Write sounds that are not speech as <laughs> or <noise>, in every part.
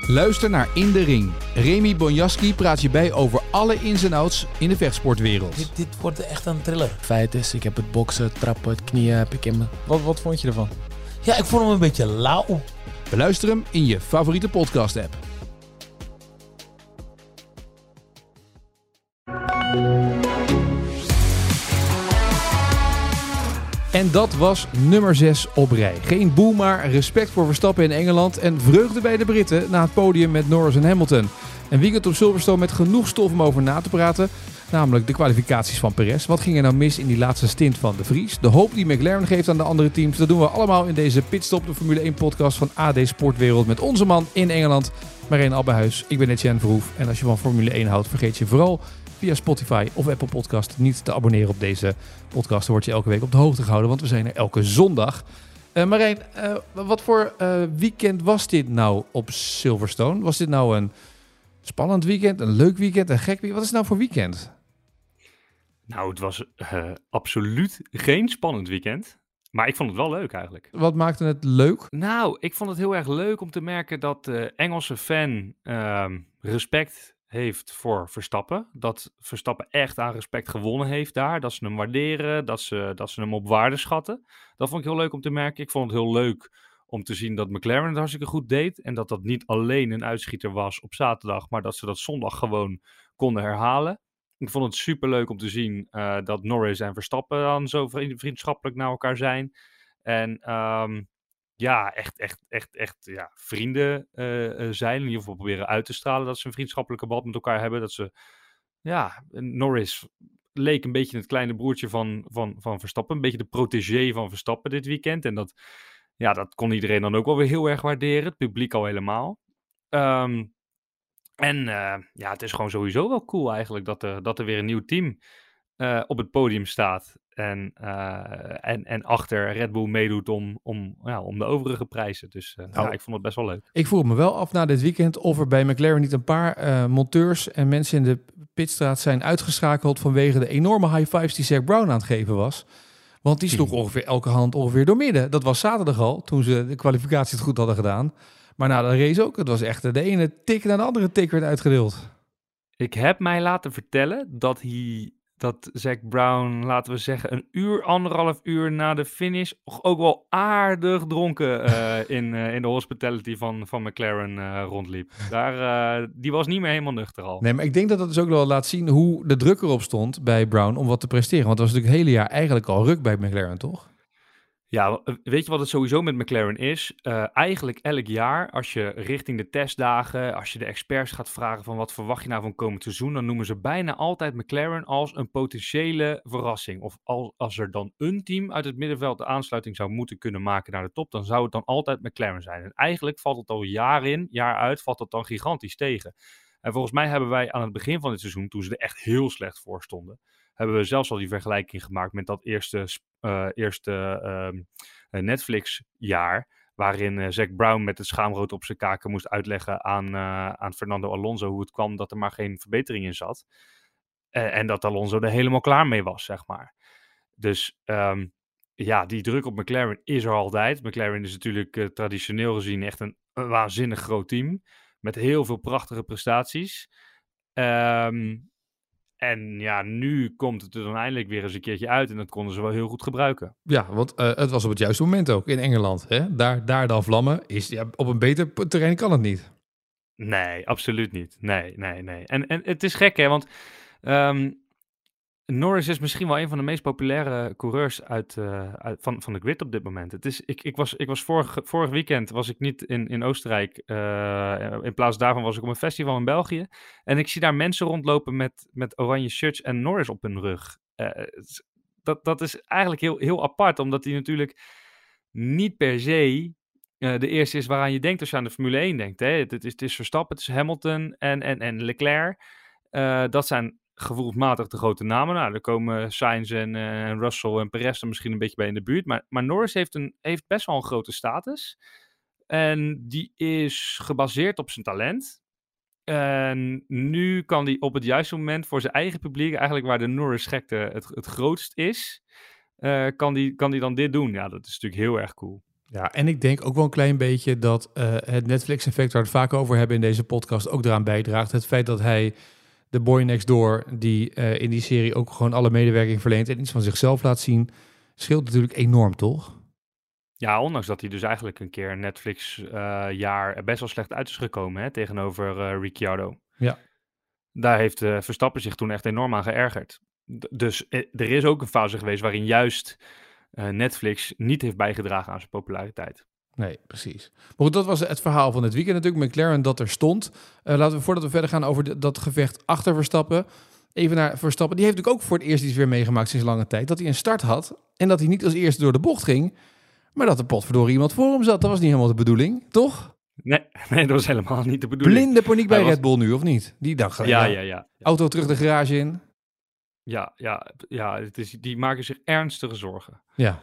Luister naar In de Ring. Remy Bonjaski praat je bij over alle ins en outs in de vechtsportwereld. Dit, dit wordt echt een thriller. Feit is, ik heb het boksen, het trappen, het knieën heb ik in me. Wat, wat vond je ervan? Ja, ik vond hem een beetje lauw. Beluister hem in je favoriete podcast-app. En dat was nummer 6 op rij. Geen boe, maar respect voor Verstappen in Engeland en vreugde bij de Britten na het podium met Norris en Hamilton. Een weekend op Silverstone met genoeg stof om over na te praten. Namelijk de kwalificaties van Perez. Wat ging er nou mis in die laatste stint van de Vries? De hoop die McLaren geeft aan de andere teams. Dat doen we allemaal in deze Pitstop, de Formule 1 podcast van AD Sportwereld. Met onze man in Engeland, Marijn Abbehuis. Ik ben Etienne Verhoef. En als je van Formule 1 houdt, vergeet je vooral via Spotify of Apple Podcast niet te abonneren op deze podcast. Dan word je elke week op de hoogte gehouden, want we zijn er elke zondag. Uh, Marijn, uh, wat voor uh, weekend was dit nou op Silverstone? Was dit nou een spannend weekend, een leuk weekend, een gek weekend? Wat is het nou voor weekend? Nou, het was absoluut geen spannend weekend. Maar ik vond het wel leuk eigenlijk. Wat maakte het leuk? Nou, ik vond het heel erg leuk om te merken dat de Engelse fan ehm, respect heeft voor Verstappen. Dat Verstappen echt aan respect gewonnen heeft daar. Dat ze hem waarderen, dat ze, dat ze hem op waarde schatten. Dat vond ik heel leuk om te merken. Ik vond het heel leuk om te zien dat McLaren het hartstikke goed deed. En dat dat niet alleen een uitschieter was op zaterdag, maar dat ze dat zondag gewoon konden herhalen. Ik vond het super leuk om te zien uh, dat Norris en Verstappen dan zo vriendschappelijk naar elkaar zijn. En um, ja, echt, echt, echt, echt ja, vrienden uh, zijn. In ieder geval proberen uit te stralen dat ze een vriendschappelijke band met elkaar hebben. Dat ze, ja, Norris leek een beetje het kleine broertje van, van, van Verstappen. Een beetje de protégé van Verstappen dit weekend. En dat, ja, dat kon iedereen dan ook wel weer heel erg waarderen. Het publiek al helemaal. Um, en uh, ja, het is gewoon sowieso wel cool eigenlijk dat er, dat er weer een nieuw team uh, op het podium staat. En, uh, en, en achter Red Bull meedoet om, om, ja, om de overige prijzen. Dus uh, nou, ja, ik vond het best wel leuk. Ik vroeg me wel af na dit weekend of er bij McLaren niet een paar monteurs en mensen in de pitstraat zijn uitgeschakeld vanwege de enorme high fives die Zack Brown aan het geven was. Want die sloeg <laughs> ongeveer elke hand ongeveer door midden. Dat was zaterdag al, toen ze de kwalificatie het goed hadden gedaan. Maar na de race ook. Het was echt de ene tik naar de andere tik werd uitgedeeld. Ik heb mij laten vertellen dat hij dat Zack Brown, laten we zeggen, een uur, anderhalf uur na de finish ook wel aardig dronken uh, <laughs> in, uh, in de hospitality van, van McLaren uh, rondliep. Daar, die was niet meer helemaal nuchter al. Nee, maar ik denk dat dat dus ook wel laat zien hoe de druk erop stond bij Brown om wat te presteren. Want het was natuurlijk het hele jaar eigenlijk al ruk bij McLaren, toch? Ja, weet je wat het sowieso met McLaren is? Uh, eigenlijk elk jaar, als je richting de testdagen, als je de experts gaat vragen van wat verwacht je nou van komend seizoen, dan noemen ze bijna altijd McLaren als een potentiële verrassing. Of als, er dan een team uit het middenveld de aansluiting zou moeten kunnen maken naar de top, dan zou het dan altijd McLaren zijn. En eigenlijk valt het al jaar in, jaar uit, valt het dan gigantisch tegen. En volgens mij hebben wij aan het begin van dit seizoen, toen ze er echt heel slecht voor stonden, hebben we zelfs al die vergelijking gemaakt met dat eerste, uh, eerste uh, Netflix-jaar. Waarin uh, Zack Brown met het schaamrood op zijn kaken moest uitleggen aan, aan Fernando Alonso hoe het kwam dat er maar geen verbetering in zat. en dat Alonso er helemaal klaar mee was, zeg maar. Dus um, ja, die druk op McLaren is er altijd. McLaren is natuurlijk traditioneel gezien echt een, een, waanzinnig groot team. Met heel veel prachtige prestaties. Um, en ja, nu komt het er dan eindelijk weer eens een keertje uit en dat konden ze wel heel goed gebruiken. Ja, want uh, het was op het juiste moment ook in Engeland. Hè? Daar, daar dan vlammen, is, ja, op een beter terrein kan het niet. Nee, absoluut niet. Nee, nee, nee. En, en het is gek hè, want um, Norris is misschien wel een van de meest populaire coureurs uit, uh, uit, van, van de grid op dit moment. Het is, ik, ik was, ik was vorig, vorig weekend was ik niet in, in Oostenrijk. Uh, in plaats daarvan was ik op een festival in België. En ik zie daar mensen rondlopen met, met oranje shirts en Norris op hun rug. Uh, dat, dat is eigenlijk heel, heel apart, omdat hij natuurlijk niet per se de eerste is waaraan je denkt als je aan de Formule 1 denkt. Hè? Het, is, het is Verstappen, het is Hamilton en, en, en Leclerc. dat zijn gevoelsmatig de grote namen. Nou, er komen Sainz en, uh, Russell en Perez er misschien een beetje bij in de buurt. Maar, maar Norris heeft, een, heeft best wel een grote status. En die is gebaseerd op zijn talent. En nu kan hij op het juiste moment voor zijn eigen publiek, eigenlijk waar de Norris-gekte het, het grootst is, uh, kan, die, kan die dan dit doen. Ja, dat is natuurlijk heel erg cool. Ja, en ik denk ook wel een klein beetje dat eh, het Netflix-effect, waar we het vaak over hebben in deze podcast, ook eraan bijdraagt. Het feit dat hij de boy next door, die eh, in die serie ook gewoon alle medewerking verleent en iets van zichzelf laat zien, scheelt natuurlijk enorm, toch? Ja, ondanks dat hij dus eigenlijk een keer Netflix-jaar best wel slecht uit is gekomen hè, tegenover eh Ricciardo. Ja. Daar heeft eh, Verstappen zich toen echt enorm aan geërgerd. D- dus eh, er is ook een fase geweest waarin juist eh, Netflix niet heeft bijgedragen aan zijn populariteit. Nee, precies. Maar goed, dat was het verhaal van het weekend natuurlijk. McLaren dat er stond. Eh, laten we voordat we verder gaan over de- dat gevecht achter Verstappen. Even naar Verstappen. Die heeft natuurlijk ook voor het eerst iets weer meegemaakt sinds lange tijd. Dat hij een start had. En dat hij niet als eerste door de bocht ging. Maar dat er potverdorie iemand voor hem zat. Dat was niet helemaal de bedoeling, toch? Nee, <laughs> nee, dat was helemaal niet de bedoeling. Blinde paniek bij was- Red Bull nu, of niet? Die dacht, Ja, ja, ja. auto terug de garage in. Ja, ja, ja het is, die maken zich ernstige zorgen. Ja,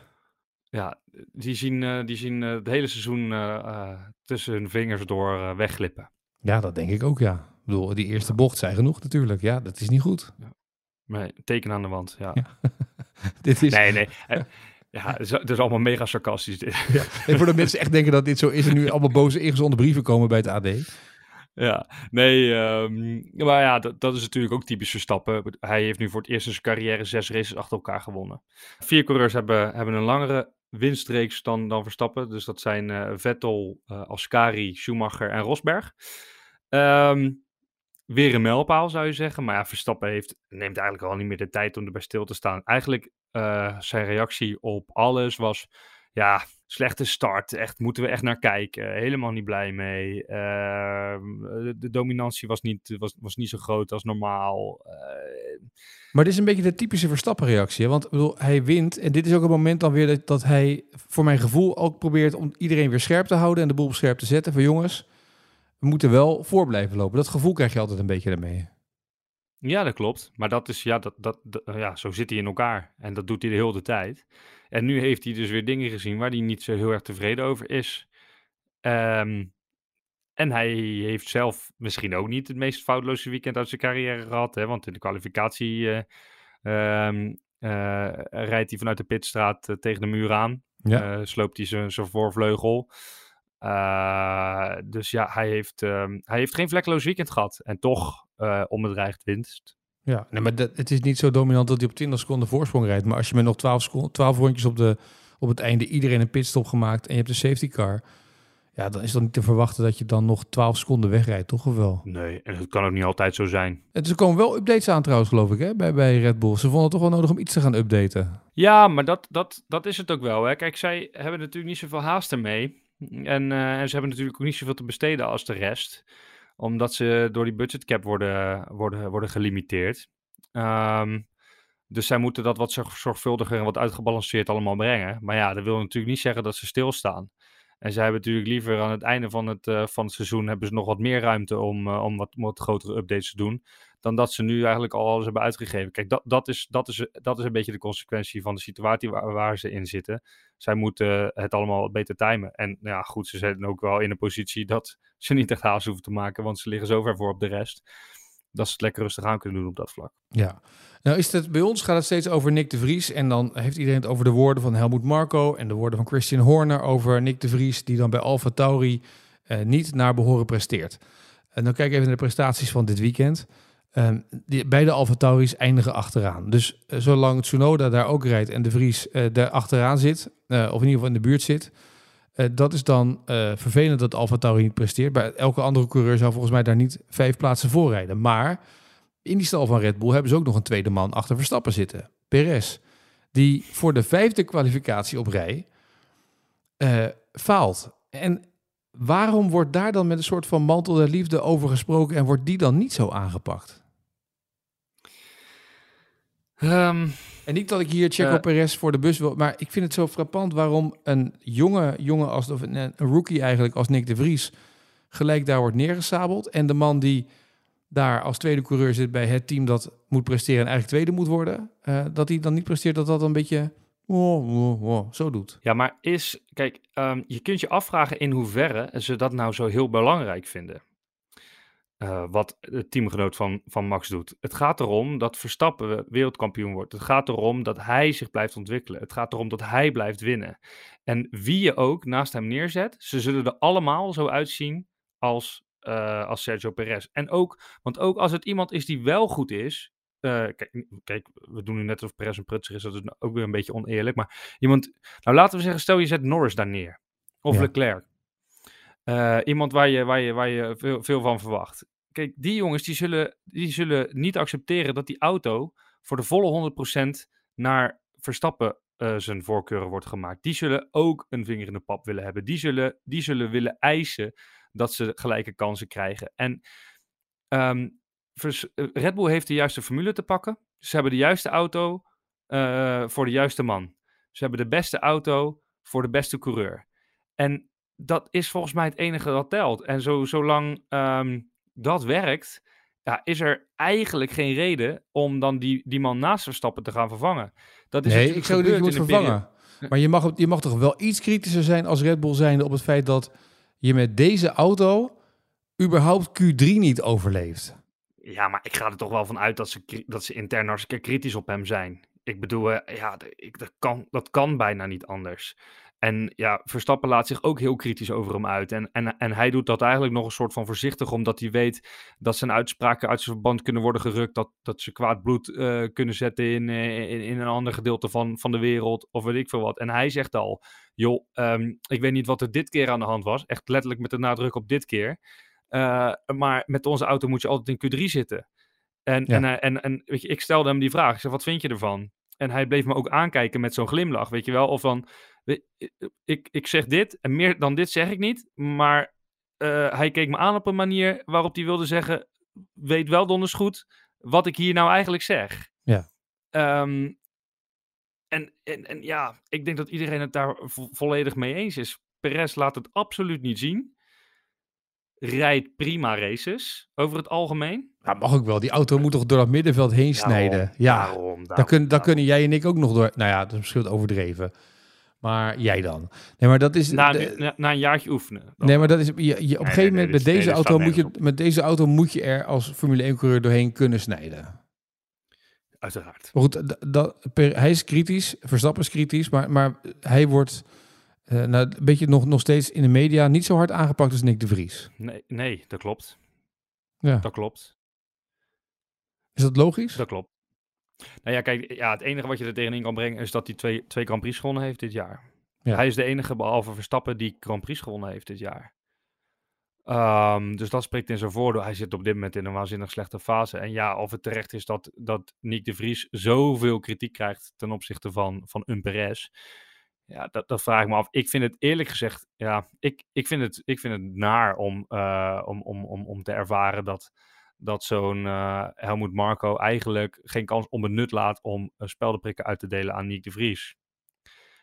Ja, die zien, eh, die zien eh, het hele seizoen eh, tussen hun vingers door wegglippen. ja dat denk ik ook, ja. Ik bedoel, die eerste bocht zijn genoeg natuurlijk. Ja, dat is niet goed. Nee, teken aan de wand, ja. Ja. <laughs> Dit is, Nee, nee. Ja, het is, allemaal mega sarcastisch dit. En voor de mensen echt denken dat dit zo is en nu allemaal boze ingezonden brieven komen bij het AD. Ja, nee, ehm, maar ja, dat, dat is natuurlijk ook typisch Verstappen. Hij heeft nu voor het eerst in zijn carrière zes races achter elkaar gewonnen. Vier coureurs hebben, hebben een langere winstreeks dan, dan Verstappen. Dus dat zijn eh, Vettel, eh, Ascari, Schumacher en Rosberg. Ehm, weer een mijlpaal zou je zeggen. Maar ja, Verstappen heeft, neemt eigenlijk al niet meer de tijd om erbij stil te staan. Eigenlijk eh, zijn reactie op alles was... Ja, slechte start. Echt, moeten we echt naar kijken. Helemaal niet blij mee. Ehm, de, de dominantie was niet, was, was niet zo groot als normaal. Eh, Maar dit is een beetje de typische Verstappen-reactie. Want bedoel, hij wint. En dit is ook het moment dan weer dat, dat hij, voor mijn gevoel, ook probeert om iedereen weer scherp te houden en de boel op scherp te zetten. Van jongens, we moeten wel voor blijven lopen. Dat gevoel krijg je altijd een beetje daarmee. ja, dat klopt. Maar dat is, ja, dat, dat, dat- ja, zo zit hij in elkaar. En dat doet hij de hele tijd. En nu heeft hij dus weer dingen gezien waar hij niet zo heel erg tevreden over is. Ehm, en hij heeft zelf misschien ook niet het meest foutloze weekend uit zijn carrière gehad. Hè? Want in de kwalificatie eh, ehm, eh, rijdt hij vanuit de pitstraat eh, tegen de muur aan. Ja. Sloopt hij zijn voorvleugel. Dus ja, hij heeft, ehm, hij heeft geen vlekkeloos weekend gehad. En toch onbedreigd winst. Ja, nee, maar dat, het is niet zo dominant dat hij op 20 seconden voorsprong rijdt. Maar als je met nog 12, seconden, 12 rondjes op, de, op het einde iedereen een pitstop gemaakt en je hebt een safety car. Ja, dan is dan niet te verwachten dat je dan nog 12 seconden wegrijdt, toch of wel? Nee, en dat kan ook niet altijd zo zijn. En er komen wel updates aan trouwens, geloof ik, hè, bij, bij Red Bull. Ze vonden het toch wel nodig om iets te gaan updaten. Ja, maar dat, dat, dat is het ook wel. Hè. Kijk, zij hebben natuurlijk niet zoveel haast ermee. En, eh, en ze hebben natuurlijk ook niet zoveel te besteden als de rest. Omdat ze door die budgetcap worden, worden, worden gelimiteerd. Ehm, dus zij moeten dat wat zorg- zorgvuldiger en wat uitgebalanceerd allemaal brengen. Maar ja, dat wil natuurlijk niet zeggen dat ze stilstaan. En zij hebben natuurlijk liever aan het einde van het, eh, van het seizoen... hebben ze nog wat meer ruimte om, eh, om wat, wat grotere updates te doen dan dat ze nu eigenlijk al alles hebben uitgegeven. Kijk, dat, dat, is, dat, is, dat is een beetje de consequentie van de situatie waar, waar ze in zitten. Zij moeten het allemaal beter timen. En nou ja, goed, ze zijn ook wel in een positie dat ze niet echt haast hoeven te maken, want ze liggen zo ver voor op de rest. Dat ze het lekker rustig aan kunnen doen op dat vlak. Ja. Nou is het bij ons gaat het steeds over Nick de Vries. En dan heeft iedereen het over de woorden van Helmoet Marco en de woorden van Christian Horner over Nick de Vries, die dan bij Alfa Tauri eh, niet naar behoren presteert. En dan kijk ik even naar de prestaties van dit weekend. Ehm, die, beide Alfa Tauris eindigen achteraan. Dus eh, zolang Tsunoda daar ook rijdt en de Vries eh, daar achteraan zit, eh, of in ieder geval in de buurt zit, dat is dan vervelend dat Alfa niet presteert. Bij elke andere coureur zou volgens mij daar niet vijf plaatsen voor rijden. Maar in die stal van Red Bull hebben ze ook nog een tweede man achter Verstappen zitten. Perez. Die voor de vijfde kwalificatie op rij faalt. En waarom wordt daar dan met een soort van mantel der liefde over gesproken en wordt die dan niet zo aangepakt? Ehm, En niet dat ik hier Checo Eh. Perez voor de bus wil, maar ik vind het zo frappant waarom een jonge jongen als of een, een rookie eigenlijk als Nick de Vries gelijk daar wordt neergesabeld en de man die daar als tweede coureur zit bij het team dat moet presteren en eigenlijk tweede moet worden, eh, dat hij dan niet presteert, dat dat een beetje zo doet. ja, maar is, kijk, ehm, je kunt je afvragen in hoeverre ze dat nou zo heel belangrijk vinden. Eh, wat de teamgenoot van, van Max doet. Het gaat erom dat Verstappen wereldkampioen wordt. Het gaat erom dat hij zich blijft ontwikkelen. Het gaat erom dat hij blijft winnen. En wie je ook naast hem neerzet, ze zullen er allemaal zo uitzien als, eh, als Sergio Perez. En ook, want ook als het iemand is die wel goed is. eh, kijk, kijk, we doen nu net of Perez een prutser is, dat is ook weer een beetje oneerlijk. Maar iemand, nou laten we zeggen, stel je zet Norris daar neer. Of Ja. Leclerc. Iemand waar je, waar je, waar je veel, veel van verwacht. Kijk, die jongens die zullen, die zullen niet accepteren dat die auto voor de volle 100% naar Verstappen eh, zijn voorkeuren wordt gemaakt. Die zullen ook een vinger in de pap willen hebben. Die zullen, die zullen willen eisen dat ze gelijke kansen krijgen. En ehm, eh, Red Bull heeft de juiste formule te pakken. Ze hebben de juiste auto eh, voor de juiste man. Ze hebben de beste auto voor de beste coureur. En dat is volgens mij het enige dat telt. En zo, zolang ehm, dat werkt, ja, is er eigenlijk geen reden om dan die, die man naast Verstappen te gaan vervangen. Dat is Nee, ik zou dat je moet gebeurd in een vervangen. periode- Maar je mag, je mag toch wel iets kritischer zijn als Red Bull zijnde op het feit dat je met deze auto überhaupt Q3 niet overleeft. Ja, maar ik ga er toch wel van uit dat ze, dat ze intern hartstikke kritisch op hem zijn. Ik bedoel, eh, ja, ik, dat, kan, dat kan bijna niet anders. En ja, Verstappen laat zich ook heel kritisch over hem uit. En, en, en hij doet dat eigenlijk nog een soort van voorzichtig, omdat hij weet dat zijn uitspraken uit zijn verband kunnen worden gerukt. Dat, dat ze kwaad bloed eh, kunnen zetten in, eh, in, in een ander gedeelte van, van de wereld, of weet ik veel wat. En hij zegt al, joh, ehm, ik weet niet wat er dit keer aan de hand was. Echt letterlijk met de nadruk op dit keer. Eh, maar met onze auto moet je altijd in Q3 zitten. En, Ja. en, en, en weet je, ik stelde hem die vraag. Ik zei, wat vind je ervan? En hij bleef me ook aankijken met zo'n glimlach, weet je wel. Of van, ik, ik zeg dit en meer dan dit zeg ik niet. Maar eh, hij keek me aan op een manier waarop hij wilde zeggen... Weet wel donders goed wat ik hier nou eigenlijk zeg. Ja. Ehm, en, en, en ja, ik denk dat iedereen het daar vo- volledig mee eens is. Perez laat het absoluut niet zien. Rijdt prima races over het algemeen. Ja, mag ook wel. Die auto moet toch door dat middenveld heen snijden. Ja, daarom, daar, kun, kunnen jij en ik ook nog door. Nou ja, dat is misschien wat overdreven. Maar jij dan. Nee, maar dat is. Na, de- na, na een jaartje oefenen. dan. Nee, maar dat is. Je, je, op een nee, gegeven nee, moment met deze auto moet je met deze auto moet je er als Formule 1 coureur doorheen kunnen snijden. Uiteraard. Maar goed, dat, per, hij is kritisch, Verstappen is kritisch, maar, maar hij wordt eh, nou, een beetje nog, nog steeds in de media niet zo hard aangepakt als Nick de Vries. Nee, nee, dat klopt. Ja. Dat klopt. Is dat logisch? Dat klopt. Nou ja, kijk, ja, het enige wat je er tegenin kan brengen is dat hij twee, twee Grand Prix gewonnen heeft dit jaar. Ja. Hij is de enige, behalve Verstappen, die Grand Prix gewonnen heeft dit jaar. Ehm, dus dat spreekt in zijn voordeel. Hij zit op dit moment in een waanzinnig slechte fase. En ja, of het terecht is dat, dat Nick de Vries zoveel kritiek krijgt ten opzichte van, van een Perez. Ja, dat, dat vraag ik me af. Ik vind het eerlijk gezegd, ja, ik, ik, vind, het, ik vind het naar om, eh, om, om, om, om te ervaren dat, dat zo'n eh Helmoet Marco eigenlijk geen kans onbenut laat om uh, speldenprikken uit te delen aan Nick de Vries.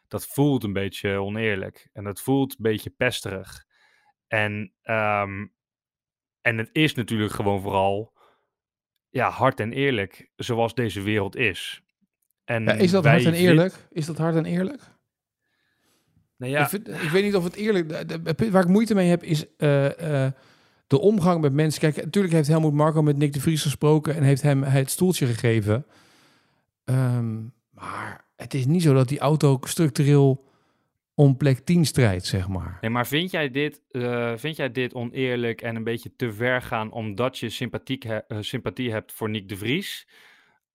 Dat voelt een beetje oneerlijk en dat voelt een beetje pesterig. En, ehm, en het is natuurlijk gewoon vooral ja, hard en eerlijk, zoals deze wereld is. En Ja, is dat hard en eerlijk? Is dat hard en eerlijk? Nou ja, Ik, vind- ik weet niet of het eerlijk... Waar ik moeite mee heb is eh, eh, de omgang met mensen. Kijk, natuurlijk heeft Helmoet Marco met Nick de Vries gesproken en heeft hem het stoeltje gegeven. Ehm, maar het is niet zo dat die auto structureel om plek 10 strijdt, zeg maar. Nee, maar vind jij, dit, eh, vind jij dit oneerlijk en een beetje te ver gaan omdat je sympathiek he- eh, sympathie hebt voor Nick de Vries?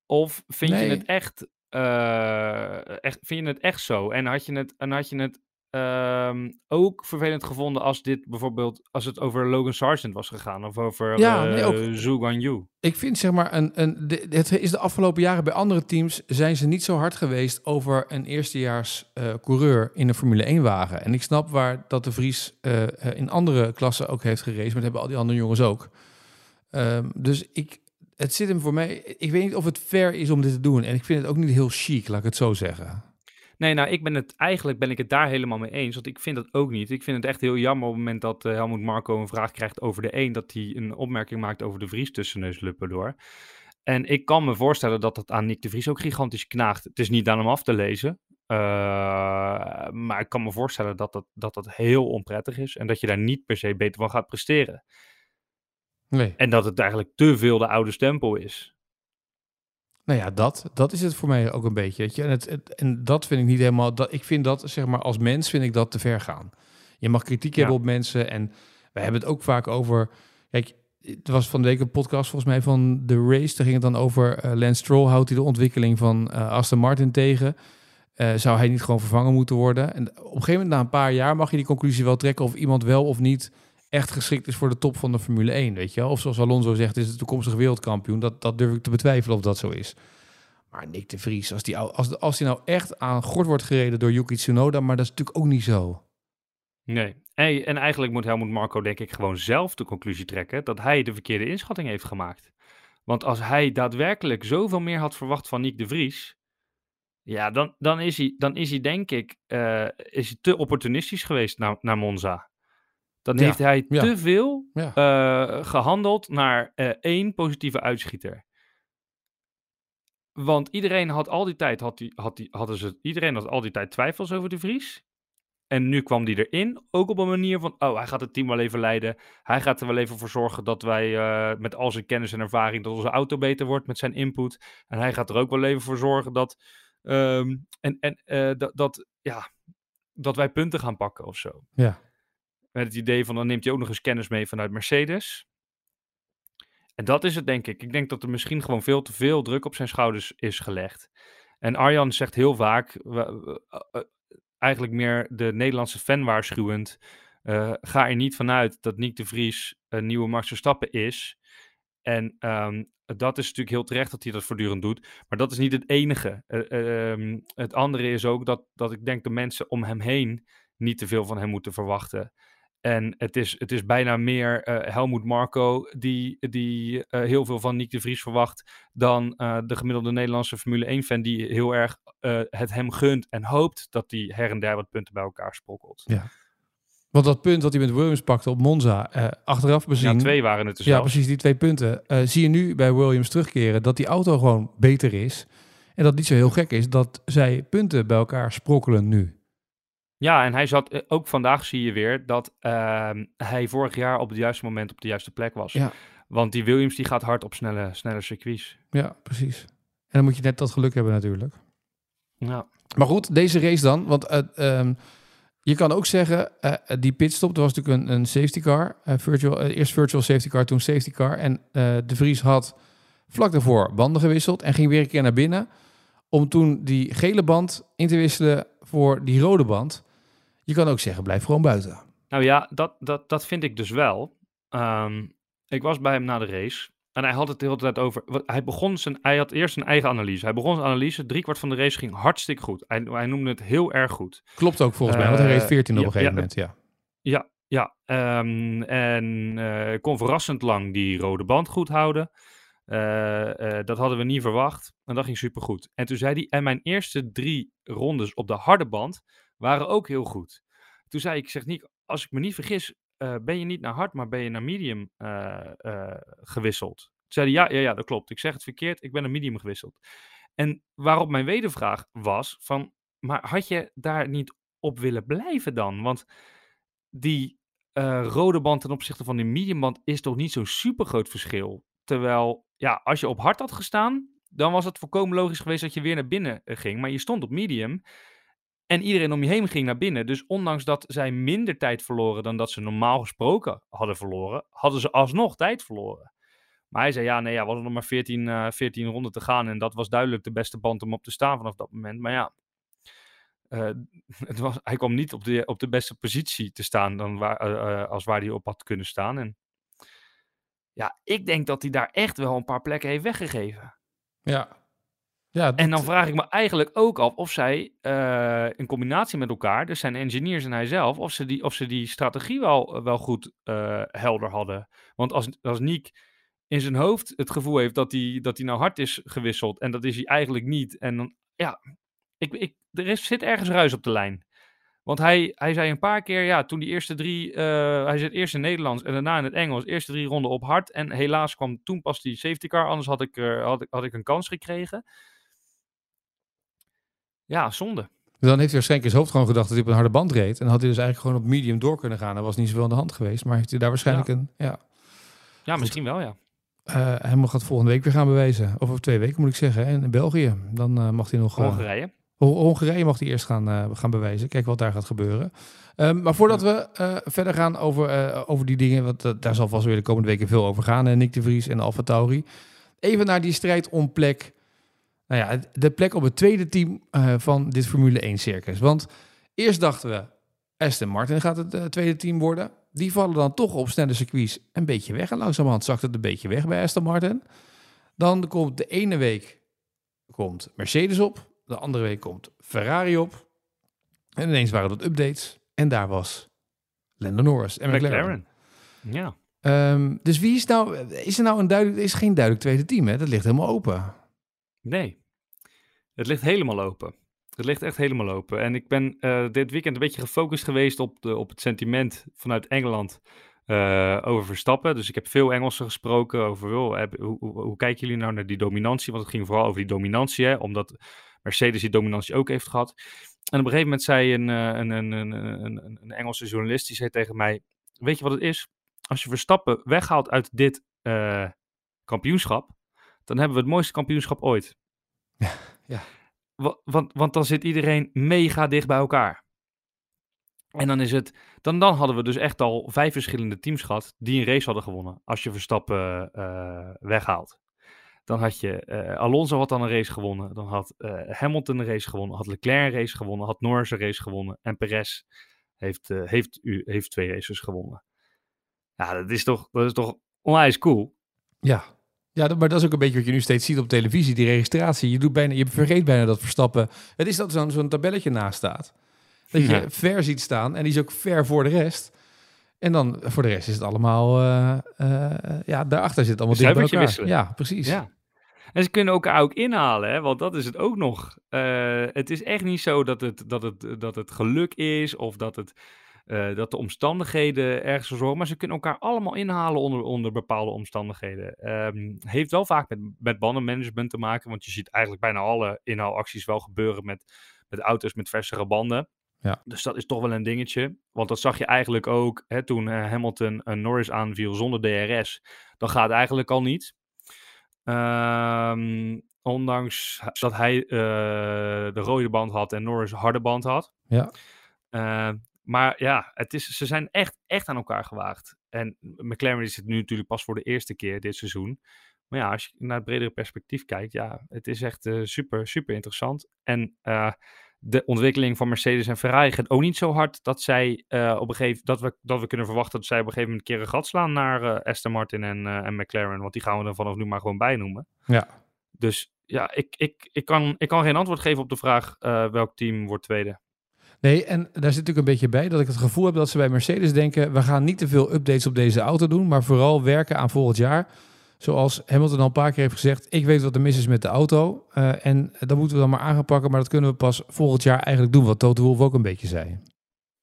Of vind Nee. je het echt, eh, echt, vind je het echt zo? En had je het, en had je het ehm, ook vervelend gevonden als dit bijvoorbeeld, als het over Logan Sargent was gegaan of over Ja, nee. Zhou Guanyu? Ik vind zeg maar, een, een, de- het is de afgelopen jaren bij andere teams zijn ze niet zo hard geweest over een eerstejaars eh, coureur in een Formule 1 wagen. En ik snap waar dat de Vries eh, in andere klassen ook heeft gereden, maar dat hebben al die andere jongens ook. Ehm, dus ik, het zit hem voor mij. Ik weet niet of het fair is om dit te doen. En ik vind het ook niet heel chic, laat ik het zo zeggen. Nee, nou, ik ben het eigenlijk ben ik het daar helemaal mee eens. Want ik vind dat ook niet. Ik vind het echt heel jammer op het moment dat eh, Helmoet Marco een vraag krijgt over de een, dat hij een opmerking maakt over de Vries tussen neus luppen door. En ik kan me voorstellen dat het aan Nick de Vries ook gigantisch knaagt. Het is niet aan hem af te lezen. eh, maar ik kan me voorstellen dat dat, dat dat heel onprettig is. En dat je daar niet per se beter van gaat presteren. Nee. En dat het eigenlijk te veel de oude stempel is. Nou ja, dat, dat is het voor mij ook een beetje. Weet je? En, het, het- en dat vind ik niet helemaal. Dat, ik vind dat, zeg maar, als mens vind ik dat te ver gaan. Je mag kritiek Ja. hebben op mensen. En wij hebben het ook vaak over. Kijk, het was van de week een podcast volgens mij van The Race. Daar ging het dan over. eh Lance Stroll houdt hij de ontwikkeling van eh, Aston Martin tegen. Eh, zou hij niet gewoon vervangen moeten worden? En op een gegeven moment, na een paar jaar, mag je die conclusie wel trekken of iemand wel of niet echt geschikt is voor de top van de Formule 1, weet je? Of zoals Alonso zegt, is de toekomstige wereldkampioen. Dat, dat durf ik te betwijfelen of dat zo is. Maar Nick de Vries, als die, als, als die nou echt aan gort wordt gereden door Yuki Tsunoda, maar dat is natuurlijk ook niet zo. Nee. En, en eigenlijk moet Helmut Marco denk ik gewoon zelf de conclusie trekken dat hij de verkeerde inschatting heeft gemaakt. Want als hij daadwerkelijk zoveel meer had verwacht van Nick de Vries, ja, dan, dan, is, hij, dan is hij denk ik eh, is hij te opportunistisch geweest naar, naar Monza. Dan Ja, heeft hij ja. te veel Ja. eh, gehandeld naar eh, één positieve uitschieter. Want iedereen had al die tijd, had die, had die, hadden ze, iedereen had al die tijd twijfels over de Vries. En nu kwam die erin, ook op een manier van, oh, hij gaat het team wel even leiden. Hij gaat er wel even voor zorgen dat wij eh, met al zijn kennis en ervaring, dat onze auto beter wordt met zijn input. En hij gaat er ook wel even voor zorgen dat, ehm, en, en, dat, dat, ja, dat wij punten gaan pakken of zo. Ja. Met het idee van, dan neemt hij ook nog eens kennis mee vanuit Mercedes. En dat is het, denk ik. Ik denk dat er misschien gewoon veel te veel druk op zijn schouders is gelegd. En Arjan zegt heel vaak, eigenlijk meer de Nederlandse fan waarschuwend. eh, ga er niet vanuit dat Nick de Vries een nieuwe Max Verstappen is. En ehm, dat is natuurlijk heel terecht dat hij dat voortdurend doet. Maar dat is niet het enige. Eh, ehm, het andere is ook dat, dat ik denk de mensen om hem heen niet te veel van hem moeten verwachten. En het is, het is bijna meer eh Helmoet Marco die, die eh, heel veel van Nick de Vries verwacht. dan eh, de gemiddelde Nederlandse Formule 1-fan die heel erg het hem gunt en hoopt dat hij her en der wat punten bij elkaar sprokkelt. Want dat punt dat hij met Williams pakte op Monza, achteraf bezien... Ja, twee waren het dus Ja, zelfs. precies, die twee punten. Zie je nu bij Williams terugkeren dat die auto gewoon beter is. En dat het niet zo heel gek is dat zij punten bij elkaar sprokkelen nu. Ja, en hij zat, eh, ook vandaag zie je weer dat ehm, hij vorig jaar op het juiste moment op de juiste plek was. Ja. Want die Williams die gaat hard op snelle, snelle circuits. Ja, precies. En dan moet je net dat geluk hebben natuurlijk. Ja. Maar goed, deze race dan. Want eh, ehm, je kan ook zeggen, eh, die pitstop, er was natuurlijk een, een safety car. eh, virtual, eh, eerst virtual safety car, toen safety car. En eh, de Vries had vlak daarvoor banden gewisseld en ging weer een keer naar binnen. Om toen die gele band in te wisselen voor die rode band. Je kan ook zeggen, blijf gewoon buiten. Nou ja, dat, dat, dat vind ik dus wel. Ehm, ik was bij hem na de race. En hij had het de hele tijd over. Hij, begon zijn, hij had eerst zijn eigen analyse. Hij begon zijn analyse. Driekwart van de race ging hartstikke goed. Hij, hij noemde het heel erg goed. Klopt ook volgens mij, want hij Eh, reed 14 op ja, een gegeven ja. moment. Ja. Ja, ja. ehm, en eh kon verrassend lang die rode band goed houden. Eh, eh, dat hadden we niet verwacht. En dat ging supergoed. En toen zei hij, en mijn eerste drie rondes op de harde band waren ook heel goed. Toen zei ik, ik zeg Nick, als ik me niet vergis, eh, ben je niet naar hard, maar ben je naar medium eh, eh, gewisseld. Toen zei hij, ja, ja, ja, dat klopt. Ik zeg het verkeerd, ik ben naar medium gewisseld. En waarop mijn wedervraag was van, maar had je daar niet op willen blijven dan? Want die rode band ten opzichte van die mediumband is toch niet zo'n super groot verschil. Terwijl, ja, als je op hard had gestaan, dan was het volkomen logisch geweest dat je weer naar binnen ging. Maar je stond op medium en iedereen om je heen ging naar binnen. Dus ondanks dat zij minder tijd verloren dan dat ze normaal gesproken hadden verloren, hadden ze alsnog tijd verloren. Maar hij zei, ja, nee, ja, we hadden nog maar 14, eh 14 ronden te gaan. En dat was duidelijk de beste band om op te staan vanaf dat moment. Maar ja, eh, <laughs> het was, hij kwam niet op de, op de beste positie te staan dan waar, eh, eh, als waar hij op had kunnen staan. En ja, ik denk dat hij daar echt wel een paar plekken heeft weggegeven. Ja. Ja En dan vraag ik me eigenlijk ook af of zij eh, in combinatie met elkaar, dus zijn engineers en hij zelf, of ze die, of ze die strategie wel, wel goed eh, helder hadden. Want als, als Niek in zijn hoofd het gevoel heeft dat hij, dat nou hard is gewisseld en dat is hij eigenlijk niet. En dan, ja, ik, ik, er is, zit ergens ruis op de lijn. Want hij, hij zei een paar keer, ja, toen die eerste drie, eh, hij zit eerst in Nederlands en daarna in het Engels, eerste drie ronden op hard. En helaas kwam toen pas die safety car, anders had ik, had had ik een kans gekregen. Ja, zonde. Dan heeft hij waarschijnlijk in zijn hoofd gewoon gedacht dat hij op een harde band reed. En had hij dus eigenlijk gewoon op medium door kunnen gaan. Er was niet zoveel aan de hand geweest. Maar heeft hij daar waarschijnlijk een... Ja. Ja, misschien wel, ja. Eh Hamilton gaat volgende week weer gaan bewijzen. Of over twee weken moet ik zeggen. hè, In België. Dan eh, mag hij nog... eh, Hongarije. Hon- Hongarije mag hij eerst gaan, gaan bewijzen. Kijk wat daar gaat gebeuren. Ehm, maar voordat we verder gaan over, over die dingen, want daar zal vast weer de komende weken veel over gaan. hè, Nick de Vries en Alfa Tauri. Even naar die strijd om plek. Nou ja, de plek op het tweede team eh, van dit Formule 1 circus. Want eerst dachten we, Aston Martin gaat het eh, tweede team worden. Die vallen dan toch op snelle circuits een beetje weg. En langzamerhand zakt het een beetje weg bij Aston Martin. Dan komt de ene week komt Mercedes op. De andere week komt Ferrari op. En ineens waren dat updates. En daar was Lando Norris en McLaren. McLaren. Ja. Ehm, dus wie is nou... Is er nou een duidelijk... Is geen duidelijk tweede team, hè? Dat ligt helemaal open. Nee. Het ligt helemaal open. Het ligt echt helemaal open. En ik ben eh, dit weekend een beetje gefocust geweest op, de, op het sentiment vanuit Engeland eh, over Verstappen. Dus ik heb veel Engelsen gesproken over hoe, hoe, kijken jullie nou naar die dominantie? Want het ging vooral over die dominantie, omdat Mercedes die dominantie ook heeft gehad. En op een gegeven moment zei een, eh, een, een, een, een, Engelse journalist, die zei tegen mij, weet je wat het is? Als je Verstappen weghaalt uit dit eh, kampioenschap, dan hebben we het mooiste kampioenschap ooit. <laughs> ja. Wa- Want, want dan zit iedereen mega dicht bij elkaar. En dan is het. Dan, dan hadden we dus echt al vijf verschillende teams gehad die een race hadden gewonnen. Als je Verstappen eh, weghaalt. Dan had je. eh, Alonso had dan een race gewonnen. Dan had eh, Hamilton een race gewonnen. Had Leclerc een race gewonnen. Had Norris een race gewonnen. En Perez heeft, eh, heeft, u, heeft twee races gewonnen. Ja, dat is toch, dat is toch onwijs cool. Ja. Ja, maar dat is ook een beetje wat je nu steeds ziet op televisie. Die registratie. Je, doet bijna, je vergeet bijna dat Verstappen... Het is dat zo'n zo'n tabelletje naast staat. Dat je Ja. ver ziet staan. En die is ook ver voor de rest. En dan voor de rest is het allemaal... eh, eh, ja, daarachter zit allemaal dicht bij elkaar. wisselen. Ja, precies. Ja. En ze kunnen elkaar ook inhalen, hè? want dat is het ook nog. Eh, het is echt niet zo dat het, dat het, dat het geluk is of dat, het, eh, dat de omstandigheden ergens voor zorgen. Maar ze kunnen elkaar allemaal inhalen onder, onder bepaalde omstandigheden. Ehm, heeft wel vaak met, met bandenmanagement te maken, want je ziet eigenlijk bijna alle inhaalacties wel gebeuren met, met auto's met versere banden. Ja. Dus dat is toch wel een dingetje. Want dat zag je eigenlijk ook hè, toen eh, Hamilton een Norris aanviel zonder DRS. Dat gaat eigenlijk al niet. Ehm, ondanks dat hij eh, de rode band had en Norris harde band had. Ja. Maar ja, het is, ze zijn echt, echt aan elkaar gewaagd. En McLaren is het nu natuurlijk pas voor de eerste keer dit seizoen. Maar ja, als je naar het bredere perspectief kijkt, ja, het is echt eh, super, super interessant. En eh, de ontwikkeling van Mercedes en Ferrari gaat ook niet zo hard dat zij eh, op een gegeven dat we, dat we kunnen verwachten dat zij op een gegeven moment een keer een gat slaan naar Aston Martin en, en McLaren. Want die gaan we er vanaf nu maar gewoon bij noemen. Ja. Dus ja, ik, ik, ik, kan, ik kan geen antwoord geven op de vraag welk team wordt tweede. Nee, en daar zit natuurlijk een beetje bij dat ik het gevoel heb dat ze bij Mercedes denken: we gaan niet te veel updates op deze auto doen, maar vooral werken aan volgend jaar. Zoals Hamilton al een paar keer heeft gezegd: ik weet wat er mis is met de auto. eh, en dat moeten we dan maar aan gaan pakken, maar dat kunnen we pas volgend jaar eigenlijk doen. Wat Toto Wolff ook een beetje zei.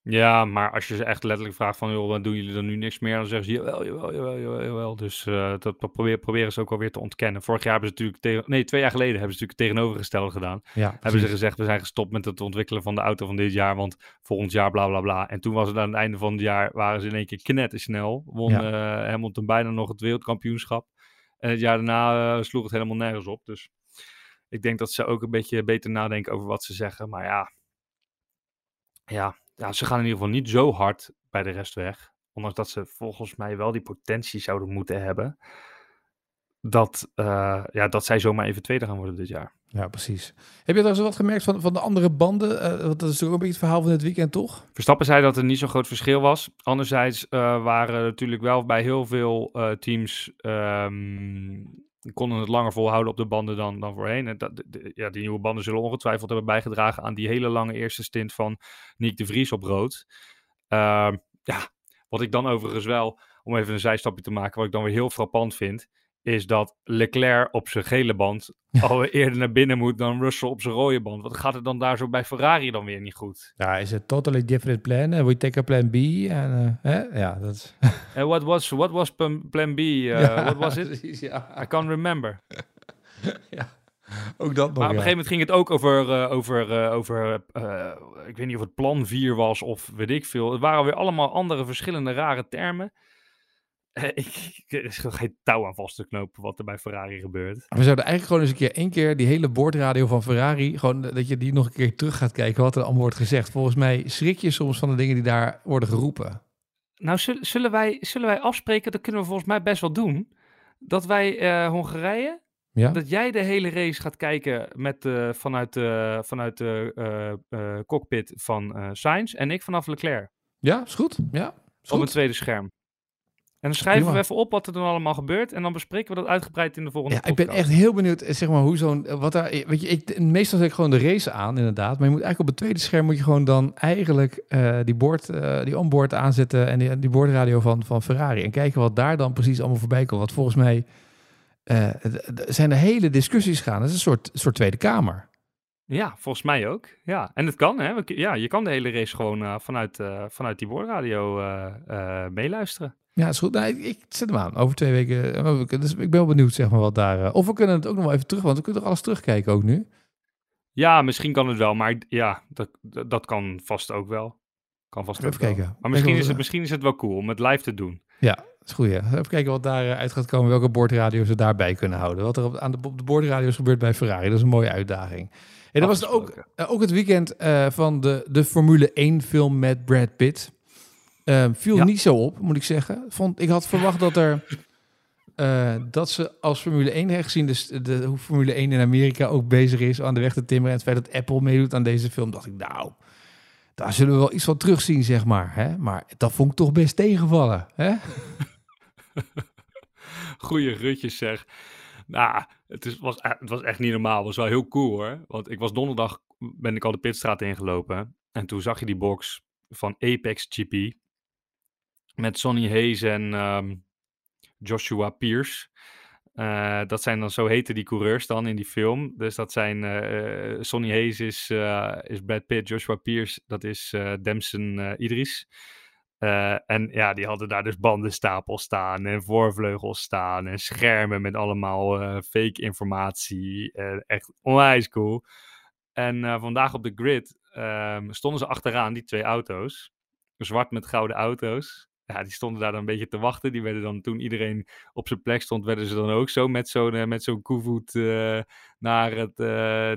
Ja, maar als je ze echt letterlijk vraagt van, joh, dan doen jullie dan nu niks meer? Dan zeggen ze, jawel, jawel, jawel, jawel, jawel. Dus eh, dat probeer, proberen ze ook alweer te ontkennen. Vorig jaar hebben ze natuurlijk, tegen, nee, twee jaar geleden hebben ze natuurlijk het tegenovergestelde gedaan. Ja, Hebben ze gezegd, we zijn gestopt met het ontwikkelen van de auto van dit jaar, want volgend jaar bla bla bla. En toen was het aan het einde van het jaar, waren ze in één keer knettersnel. Won Ja. eh, Hamilton bijna nog het wereldkampioenschap. En het jaar daarna eh, sloeg het helemaal nergens op. Dus ik denk dat ze ook een beetje beter nadenken over wat ze zeggen. Maar ja, ja, ja, ze gaan in ieder geval niet zo hard bij de rest weg. Ondanks dat ze volgens mij wel die potentie zouden moeten hebben. Dat, eh, ja, dat zij zomaar even tweede gaan worden dit jaar. Ja, precies. Heb je trouwens wat gemerkt van, van de andere banden? Eh, want dat is natuurlijk ook een beetje het verhaal van dit weekend, toch? Verstappen zei dat er niet zo'n groot verschil was. Anderzijds eh, waren natuurlijk wel bij heel veel teams. ehm, konden het langer volhouden op de banden dan, dan voorheen. En dat, ja, die nieuwe banden zullen ongetwijfeld hebben bijgedragen aan die hele lange eerste stint van Nick de Vries op rood. Ehm, ja, wat ik dan overigens wel, om even een zijstapje te maken, wat ik dan weer heel frappant vind, is dat Leclerc op zijn gele band al eerder naar binnen moet dan Russell op zijn rode band. Wat gaat het dan daar zo bij Ferrari dan weer niet goed? Ja, is het totally different plan. Uh, we take a plan B. En, eh, hè? Ja, dat is... <laughs> En what was, what was plan, B? Uh, Ja, what was it? ja. I can't remember. <laughs> Ook dat nog, Maar op een ja. gegeven moment ging het ook over, eh, over, eh, over eh, ik weet niet of het plan 4 was of weet ik veel. Het waren weer allemaal andere verschillende rare termen. Eh, ik, <laughs> ik- er is gewoon geen touw aan vast te knopen wat er bij Ferrari gebeurt. We zouden eigenlijk gewoon eens een keer één keer die hele boordradio van Ferrari, gewoon dat je die nog een keer terug gaat kijken wat er allemaal wordt gezegd. Volgens mij schrik je soms van de dingen die daar worden geroepen. Nou, zullen, zullen, wij, zullen wij afspreken, dat kunnen we volgens mij best wel doen, dat wij eh, Hongarije, Ja? dat jij de hele race gaat kijken met, eh, vanuit de, vanuit de eh, eh, cockpit van eh Sainz en ik vanaf Leclerc Ja, is goed. Ja, is op een tweede scherm. En dan schrijven Prima. we even op wat er dan allemaal gebeurt en dan bespreken we dat uitgebreid in de volgende Ja, ik ben podcast. echt heel benieuwd, eh, zeg maar, hoe zo'n, eh, wat daar, weet je, ik, meestal zet ik gewoon de race aan, inderdaad. Maar je moet eigenlijk op het tweede scherm moet je gewoon dan eigenlijk eh, die boord, eh, die onboard aanzetten en die, die boordradio van, van Ferrari. En kijken wat daar dan precies allemaal voorbij komt. Want volgens mij eh, zijn er hele discussies gaan. Het is een soort, soort Tweede Kamer. Ja, volgens mij ook. Ja, en het kan, hè. Ja, je kan de hele race gewoon eh, vanuit, eh, vanuit die boordradio eh, eh, meeluisteren. Ja, is goed. Nou, ik, ik zet hem aan. Over twee weken. Dus ik ben wel benieuwd, zeg maar, wat daar... of we kunnen het ook nog wel even terug, want we kunnen toch alles terugkijken ook nu. Ja, misschien kan het wel, maar ja, dat, dat kan vast ook wel. Kan vast Even wel. kijken. Maar misschien is, het, misschien is het wel cool om het live te doen. Dat is goed, ja. Even kijken wat daaruit uit gaat komen. Welke boordradio ze daarbij kunnen houden. Wat er op, aan de, op de boordradio's gebeurt bij Ferrari. Dat is een mooie uitdaging. En dat was ook, eh, ook het weekend eh, van de, de Formule 1 film met Brad Pitt. Ehm, viel Ja. niet zo op, moet ik zeggen. Vond, ik had verwacht dat er... eh, dat ze als Formule 1 heeft gezien, dus de, hoe Formule 1 in Amerika ook bezig is aan de weg te timmeren. En het feit dat Apple meedoet aan deze film, dacht ik, nou, daar zullen we wel iets van terugzien, zeg maar. Hè? Maar dat vond ik toch best tegenvallen. Hè? <laughs> Goeie rutjes zeg. Nou, het, is, was, e- het was echt niet normaal. Het was wel heel cool hoor. Want ik was donderdag, ben ik al de pitstraat ingelopen. En toen zag je die box van Apex GP. Met Sonny Hayes en ehm, Joshua Pierce. Eh, dat zijn dan, zo heten die coureurs dan in die film. Dus dat zijn, eh, Sonny Hayes is, eh, is Brad Pitt, Joshua Pierce, dat is eh, Idris. Eh, en ja, die hadden daar dus bandenstapels staan en voorvleugels staan en schermen met allemaal eh, fake informatie. Eh, echt onwijs cool. En vandaag op de grid ehm, stonden ze achteraan, die twee auto's. Zwart met gouden auto's. Ja, die stonden daar dan een beetje te wachten. Die werden dan toen iedereen op zijn plek stond, werden ze dan ook zo met zo'n met zo'n koevoet naar, het,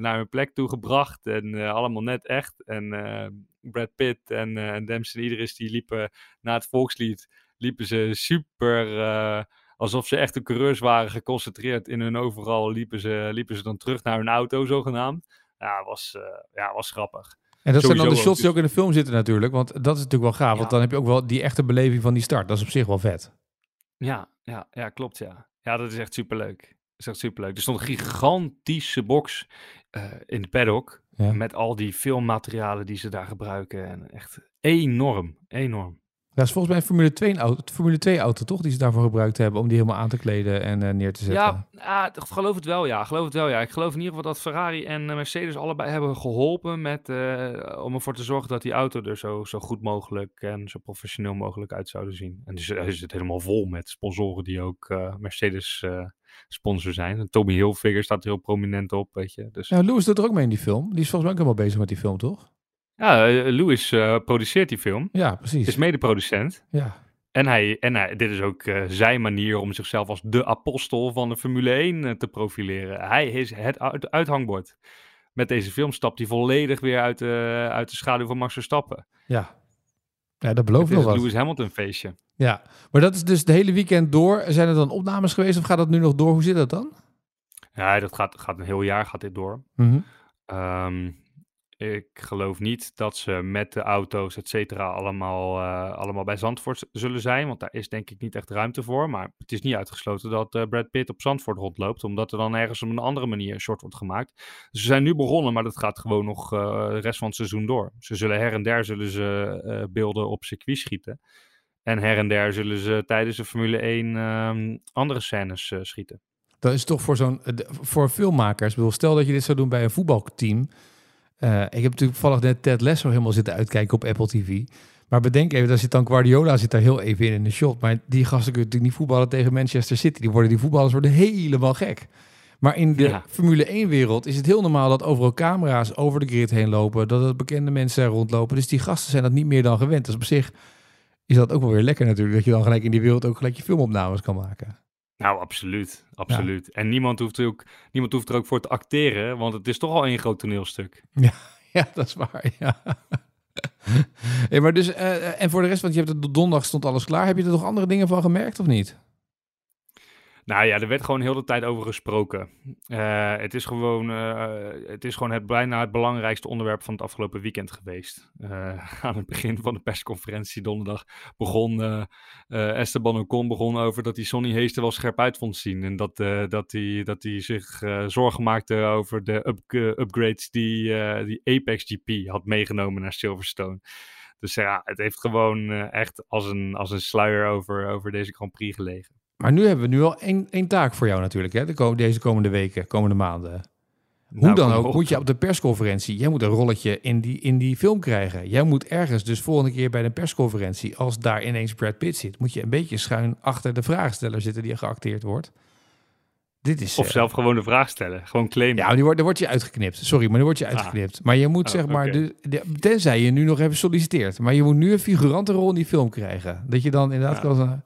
naar hun plek toe gebracht. En allemaal net echt. En eh, Brad Pitt en, eh en Dempsey en Idris, die liepen na het volkslied, liepen ze super, eh, alsof ze echte coureurs waren, geconcentreerd in hun overal, liepen ze, liepen ze dan terug naar hun auto, zogenaamd. Ja, was, eh, ja, was grappig. En dat zijn dan de Sowieso shots die ook, in de film zitten natuurlijk. Want dat is natuurlijk wel gaaf. Want dan heb je ook wel die echte beleving van die start. Dat is op zich wel vet. Ja, ja, ja, klopt, ja. Ja, dat is echt superleuk. Dat is echt superleuk. Er stond een gigantische box in de paddock. Ja. Met al die filmmaterialen die ze daar gebruiken. En echt enorm, enorm. Dat is volgens mij een Formule 2 auto, Formule 2 auto toch? Die ze daarvoor gebruikt hebben om die helemaal aan te kleden en eh, neer te zetten. Ja, ik geloof het wel, ja. Ik geloof het wel, ja. Ik geloof in ieder geval dat Ferrari en eh, Mercedes allebei hebben geholpen met, eh, om ervoor te zorgen dat die auto er zo, zo goed mogelijk en zo professioneel mogelijk uit zouden zien. En dus hij zit helemaal vol met sponsoren die ook Mercedes sponsor zijn. En Tommy Hilfiger staat er heel prominent op, weet je. Dus Ja, Lewis doet er ook mee in die film. Die is volgens mij ook helemaal bezig met die film, toch? ja, eh, Lewis eh, produceert die film. Ja, precies. Is medeproducent. Ja. En, hij, en hij, dit is ook eh, zijn manier om zichzelf als de apostel van de Formule 1 eh, te profileren. Hij is het uit- uithangbord. Met deze film stapt hij volledig weer uit de, uit de schaduw van Max Verstappen. Ja. Ja, dat belooft Het nog is het wat. Lewis Hamilton feestje. Ja. Maar dat is dus de hele weekend door. Zijn er dan opnames geweest of gaat dat nu nog door? Hoe zit dat dan? Ja, dat gaat, gaat een heel jaar gaat dit door. Ehm, ik geloof niet dat ze met de auto's, et cetera, allemaal, eh, allemaal bij Zandvoort zullen zijn. Want daar is denk ik niet echt ruimte voor. Maar het is niet uitgesloten dat eh, Brad Pitt op Zandvoort rondloopt. Omdat er dan ergens op een andere manier een short wordt gemaakt. Ze zijn nu begonnen, maar dat gaat gewoon nog eh, de rest van het seizoen door. Ze zullen her en der zullen ze, beelden op circuit schieten. En her en der zullen ze tijdens de Formule 1 ehm, andere scènes schieten. Dat is toch voor zo'n voor filmmakers. Ik bedoel, stel dat je dit zou doen bij een voetbalteam. Eh, ik heb natuurlijk toevallig net Ted Lasso helemaal zitten uitkijken op Apple TV. Maar bedenk even, daar zit dan Guardiola zit daar heel even in in de shot. Maar die gasten kunnen natuurlijk niet voetballen tegen Manchester City. Die, worden, die voetballers worden helemaal gek. Maar in de Ja. Formule 1-wereld is het heel normaal dat overal camera's over de grid heen lopen. Dat er bekende mensen daar rondlopen. Dus die gasten zijn dat niet meer dan gewend. Is op zich is dat ook wel weer lekker natuurlijk. Dat je dan gelijk in die wereld ook gelijk je filmopnames kan maken. Nou, absoluut. Absoluut. En niemand hoeft, er ook, niemand hoeft er ook voor te acteren, want het is toch al één groot toneelstuk. <laughs> Ja, dat is waar. Ja. <laughs> Hey, maar dus, eh, en voor de rest, want je hebt het donderdag stond alles klaar. Heb je er nog andere dingen van gemerkt of niet? Nou ja, er werd gewoon heel de tijd over gesproken. Eh, het, is gewoon, eh, het is gewoon het, bijna het belangrijkste onderwerp van het afgelopen weekend geweest. Eh, <laughs> aan het begin van de persconferentie donderdag begon Esteban Ocon begon over dat hij Sonny Hees er wel scherp uit vond zien. En dat, dat, hij, dat hij zich zorgen maakte over de up, upgrades die, die Apex GP had meegenomen naar Silverstone. Dus ja, het heeft gewoon echt als een, als een sluier over, over deze Grand Prix gelegen. Maar nu hebben we nu al één, één taak voor jou natuurlijk, hè? De, deze komende weken, komende maanden. Hoe Nou, dan ook, moet je op de persconferentie, jij moet een rolletje in die, in die film krijgen. Jij moet ergens dus volgende keer bij de persconferentie, als daar ineens Brad Pitt zit, moet je een beetje schuin achter de vraagsteller zitten die geacteerd wordt. Dit is... Of eh, zelf gewoon de vraag stellen. Gewoon claimen. Ja, die wordt, dan word je uitgeknipt. Sorry, maar dan word je uitgeknipt. Maar je moet Oh, zeg maar, oké. de, de- tenzij je nu nog even solliciteert, maar je moet nu een figurantenrol in die film krijgen. Dat je dan inderdaad Ja. kan...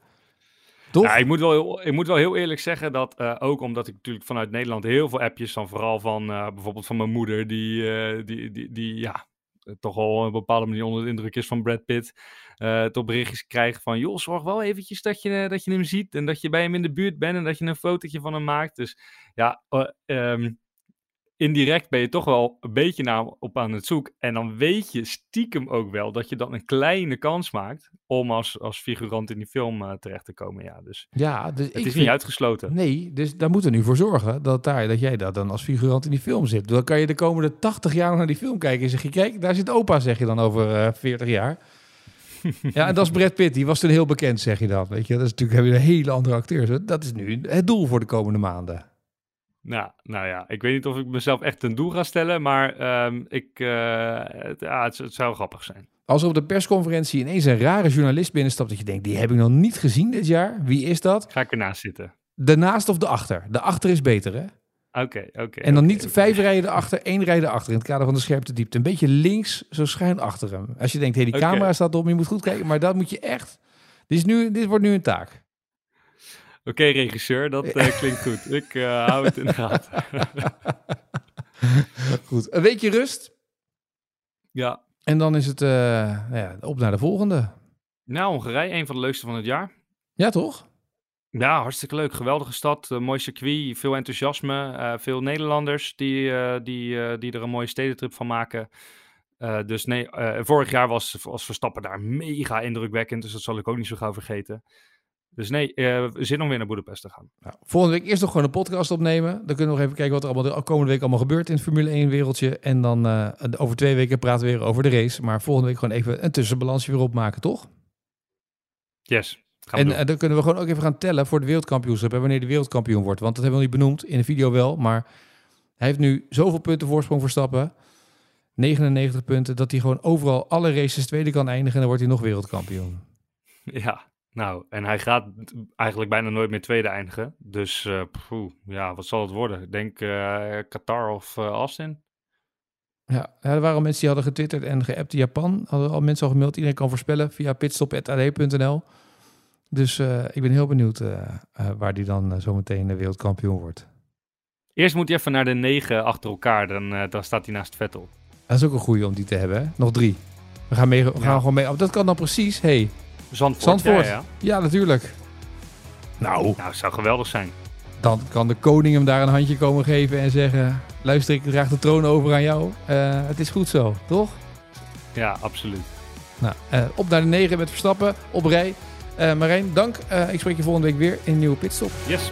Ja, ik, moet wel, ik moet wel heel eerlijk zeggen dat eh, ook omdat ik natuurlijk vanuit Nederland heel veel appjes dan vooral van eh, bijvoorbeeld van mijn moeder, die, eh, die, die, die ja, toch al op een bepaalde manier onder de indruk is van Brad Pitt, toch berichtjes krijgen van joh, zorg wel eventjes dat je, dat je hem ziet en dat je bij hem in de buurt bent en dat je een fotootje van hem maakt. Dus ja, ehm, indirect ben je toch wel een beetje naar op aan het zoek. En dan weet je stiekem ook wel dat je dan een kleine kans maakt om als, als figurant in die film eh, terecht te komen. Ja, dus ja, dus het is vind- niet uitgesloten. Nee, dus daar moeten we nu voor zorgen dat, daar, dat jij daar dan als figurant in die film zit. Dan kan je de komende 80 jaar naar die film kijken en zeg je, kijk, daar zit opa, zeg je dan over eh 40 jaar. <laughs> ja, en dat is Brad Pitt, die was toen heel bekend, zeg je dan. Weet je, dat is natuurlijk, een hele andere acteurs. Dat is nu het doel voor de komende maanden. Nou, nou ja, ik weet niet of ik mezelf echt een doel ga stellen, maar ehm, ik, eh, het, ja, het, het zou grappig zijn. Als er op de persconferentie ineens een rare journalist binnenstapt, dat je denkt, die heb ik nog niet gezien dit jaar. Wie is dat? Ga ik ernaast zitten? De naast of de achter? De achter is beter, hè? Oké, oké. En dan niet vijf rijden erachter, één rijden achter in het kader van de scherpte diepte. Een beetje links, zo schuin achter hem. Als je denkt, hé, die camera staat op, je moet goed kijken. Maar dat moet je echt... Dit, is nu, dit wordt nu een taak. Oké, regisseur, dat eh, klinkt goed. Ik eh, hou het in de gaten. <laughs> Goed, een weekje rust. ja. En dan is het eh, ja, op naar de volgende. Nou, Hongarije, een van de leukste van het jaar. Ja, toch? Ja, hartstikke leuk. Geweldige stad, mooi circuit, veel enthousiasme. veel Nederlanders die, die, die er een mooie stedentrip van maken. Dus nee, vorig jaar was, was Verstappen daar mega indrukwekkend. Dus dat zal ik ook niet zo gauw vergeten. Dus nee, eh zin om weer naar Boedapest te gaan. Nou, volgende week eerst nog gewoon een podcast opnemen. Dan kunnen we nog even kijken wat er allemaal de komende week allemaal gebeurt in het Formule 1 wereldje. En dan eh, over twee weken praten we weer over de race. Maar volgende week gewoon even een tussenbalansje weer opmaken, toch? Yes, gaan we En eh, dan kunnen we gewoon ook even gaan tellen voor de wereldkampioenschap. En wanneer de wereldkampioen wordt. Want dat hebben we nog niet benoemd in de video wel. Maar hij heeft nu zoveel punten voorsprong verstappen. 99 punten. Dat hij gewoon overal alle races tweede kan eindigen. En dan wordt hij nog wereldkampioen. <laughs> Ja, nou, en hij gaat eigenlijk bijna nooit meer tweede eindigen. Dus eh, poeh, ja, wat zal het worden? Ik denk eh, Qatar of Austin. Ja, er waren al mensen die hadden getwitterd en geappt in Japan. Hadden al mensen al gemaild. Iedereen kan voorspellen via pitstop.ad.nl. Dus ik ben heel benieuwd waar die dan zometeen wereldkampioen wordt. Eerst moet hij even naar de negen achter elkaar, dan, dan staat hij naast Vettel. Dat is ook een goeie om die te hebben. Hè? Nog drie. We gaan, mee, we gaan Ja. gewoon mee. Oh, dat kan dan precies. Hey, Zandvoort. Zandvoort. Ja, ja. ja, natuurlijk. Nou, Nou, het zou geweldig zijn. dan kan de koning hem daar een handje komen geven en zeggen... Luister, ik draag de troon over aan jou. Eh, het is goed zo, toch? Ja, absoluut. Nou, eh, op naar de negen met Verstappen, op rij. Eh Marijn, dank. Eh, ik spreek je volgende week weer in een nieuwe pitstop. Yes.